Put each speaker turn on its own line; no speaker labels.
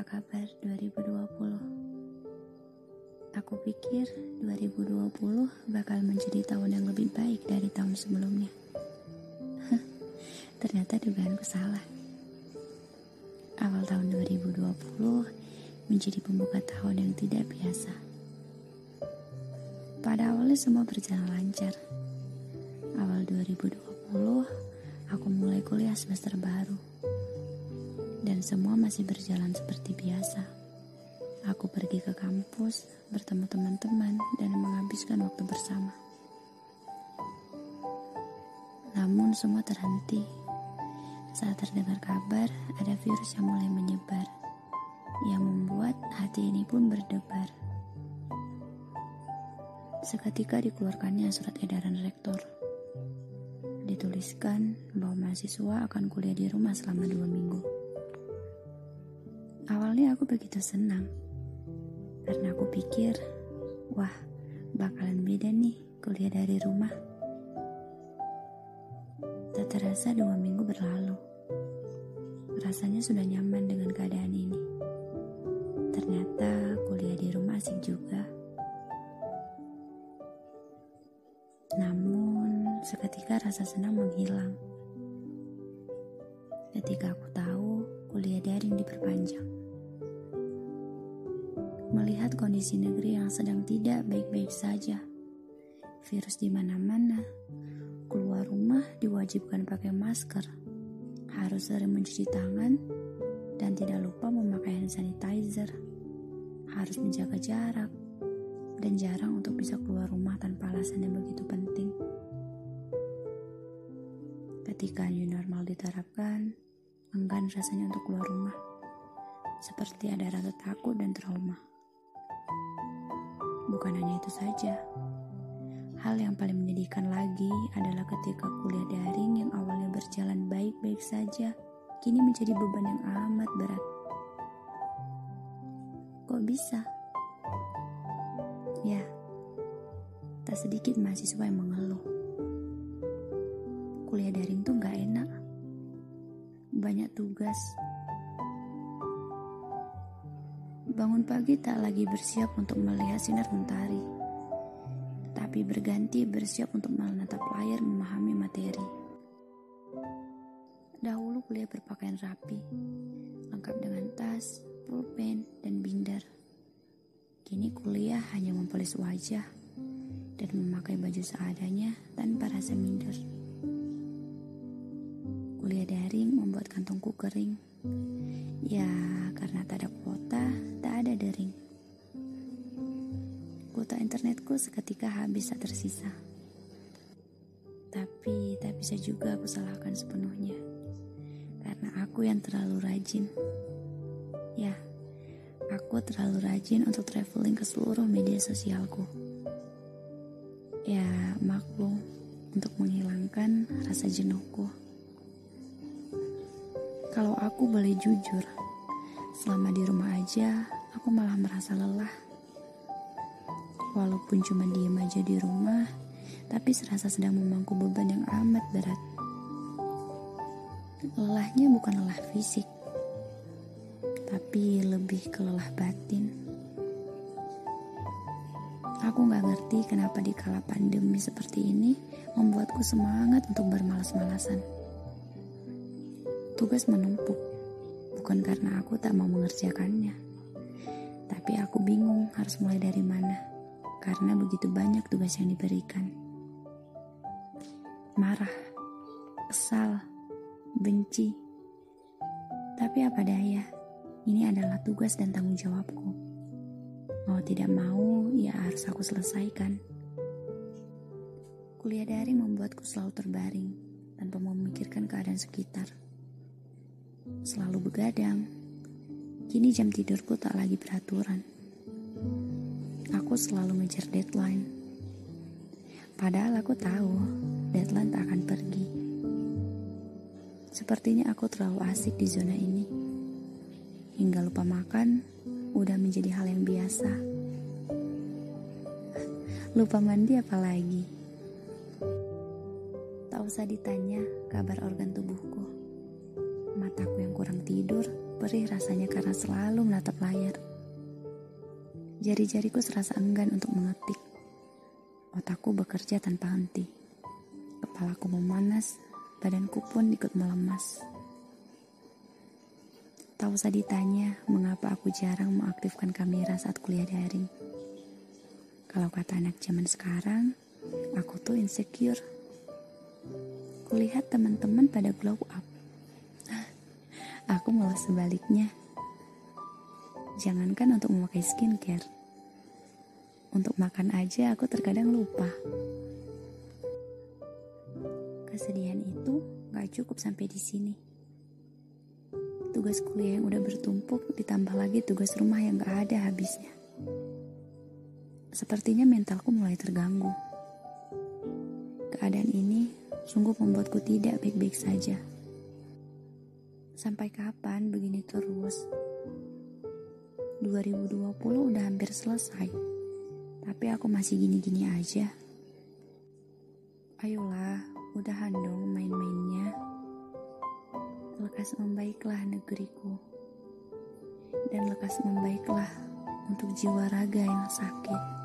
apa kabar 2020? Aku pikir 2020 bakal menjadi tahun yang lebih baik dari tahun sebelumnya. Ternyata dugaanku salah. Awal tahun 2020 menjadi pembuka tahun yang tidak biasa. Pada awalnya semua berjalan lancar. Awal 2020, aku mulai kuliah semester baru dan semua masih berjalan seperti biasa. Aku pergi ke kampus, bertemu teman-teman, dan menghabiskan waktu bersama. Namun semua terhenti saat terdengar kabar ada virus yang mulai menyebar, yang membuat hati ini pun berdebar. Seketika dikeluarkannya surat edaran rektor. Dituliskan bahwa mahasiswa akan kuliah di rumah selama dua minggu. Awalnya aku begitu senang karena aku pikir, wah, bakalan beda nih kuliah dari rumah. Tak terasa dua minggu berlalu. Rasanya sudah nyaman dengan keadaan ini. Ternyata kuliah di rumah asik juga. Namun, seketika rasa senang menghilang. Ketika aku tahu kuliah daring diperpanjang melihat kondisi negeri yang sedang tidak baik-baik saja. Virus di mana-mana. Keluar rumah diwajibkan pakai masker. Harus sering mencuci tangan dan tidak lupa memakai hand sanitizer. Harus menjaga jarak dan jarang untuk bisa keluar rumah tanpa alasan yang begitu penting. Ketika new normal diterapkan, enggan rasanya untuk keluar rumah. Seperti ada rasa takut dan trauma. Bukan hanya itu saja. Hal yang paling menyedihkan lagi adalah ketika kuliah daring yang awalnya berjalan baik-baik saja, kini menjadi beban yang amat berat. Kok bisa? Ya, tak sedikit mahasiswa yang mengeluh. Kuliah daring tuh gak enak. Banyak tugas, Bangun pagi tak lagi bersiap untuk melihat sinar mentari, tapi berganti bersiap untuk menatap layar memahami materi. Dahulu kuliah berpakaian rapi, lengkap dengan tas, pulpen, dan binder. Kini kuliah hanya mempolis wajah dan memakai baju seadanya tanpa rasa minder. Kuliah daring membuat kantongku kering. Ya, karena tak ada kuota, internetku seketika habis tak tersisa. Tapi tak bisa juga aku salahkan sepenuhnya. Karena aku yang terlalu rajin. Ya, aku terlalu rajin untuk traveling ke seluruh media sosialku. Ya, maklum untuk menghilangkan rasa jenuhku. Kalau aku boleh jujur, selama di rumah aja aku malah merasa lelah. Walaupun cuma diem aja di rumah, tapi serasa sedang memangku beban yang amat berat. Lelahnya bukan lelah fisik, tapi lebih ke lelah batin. Aku gak ngerti kenapa di kala pandemi seperti ini membuatku semangat untuk bermalas-malasan. Tugas menumpuk, bukan karena aku tak mau mengerjakannya tapi aku bingung harus mulai dari mana, karena begitu banyak tugas yang diberikan. Marah, kesal, benci. Tapi apa daya, ini adalah tugas dan tanggung jawabku. Mau tidak mau, ya harus aku selesaikan. Kuliah daring membuatku selalu terbaring tanpa memikirkan keadaan sekitar. Selalu begadang, Kini jam tidurku tak lagi beraturan. Aku selalu ngejar deadline. Padahal aku tahu deadline tak akan pergi. Sepertinya aku terlalu asik di zona ini. Hingga lupa makan udah menjadi hal yang biasa. Lupa mandi apalagi. Tak usah ditanya kabar organ tubuhku. Mataku yang kurang tidur perih rasanya karena selalu menatap layar. Jari-jariku serasa enggan untuk mengetik. Otakku bekerja tanpa henti. Kepalaku memanas, badanku pun ikut melemas. Tak usah ditanya mengapa aku jarang mengaktifkan kamera saat kuliah daring. Kalau kata anak zaman sekarang, aku tuh insecure. Kulihat teman-teman pada glow up. Aku malah sebaliknya. Jangankan untuk memakai skincare. Untuk makan aja aku terkadang lupa. Kesedihan itu gak cukup sampai di sini. Tugas kuliah yang udah bertumpuk ditambah lagi tugas rumah yang gak ada habisnya. Sepertinya mentalku mulai terganggu. Keadaan ini sungguh membuatku tidak baik-baik saja. Sampai kapan begini terus? 2020 udah hampir selesai, tapi aku masih gini-gini aja. Ayolah, udahan dong main-mainnya. Lekas membaiklah negeriku. Dan lekas membaiklah untuk jiwa raga yang sakit.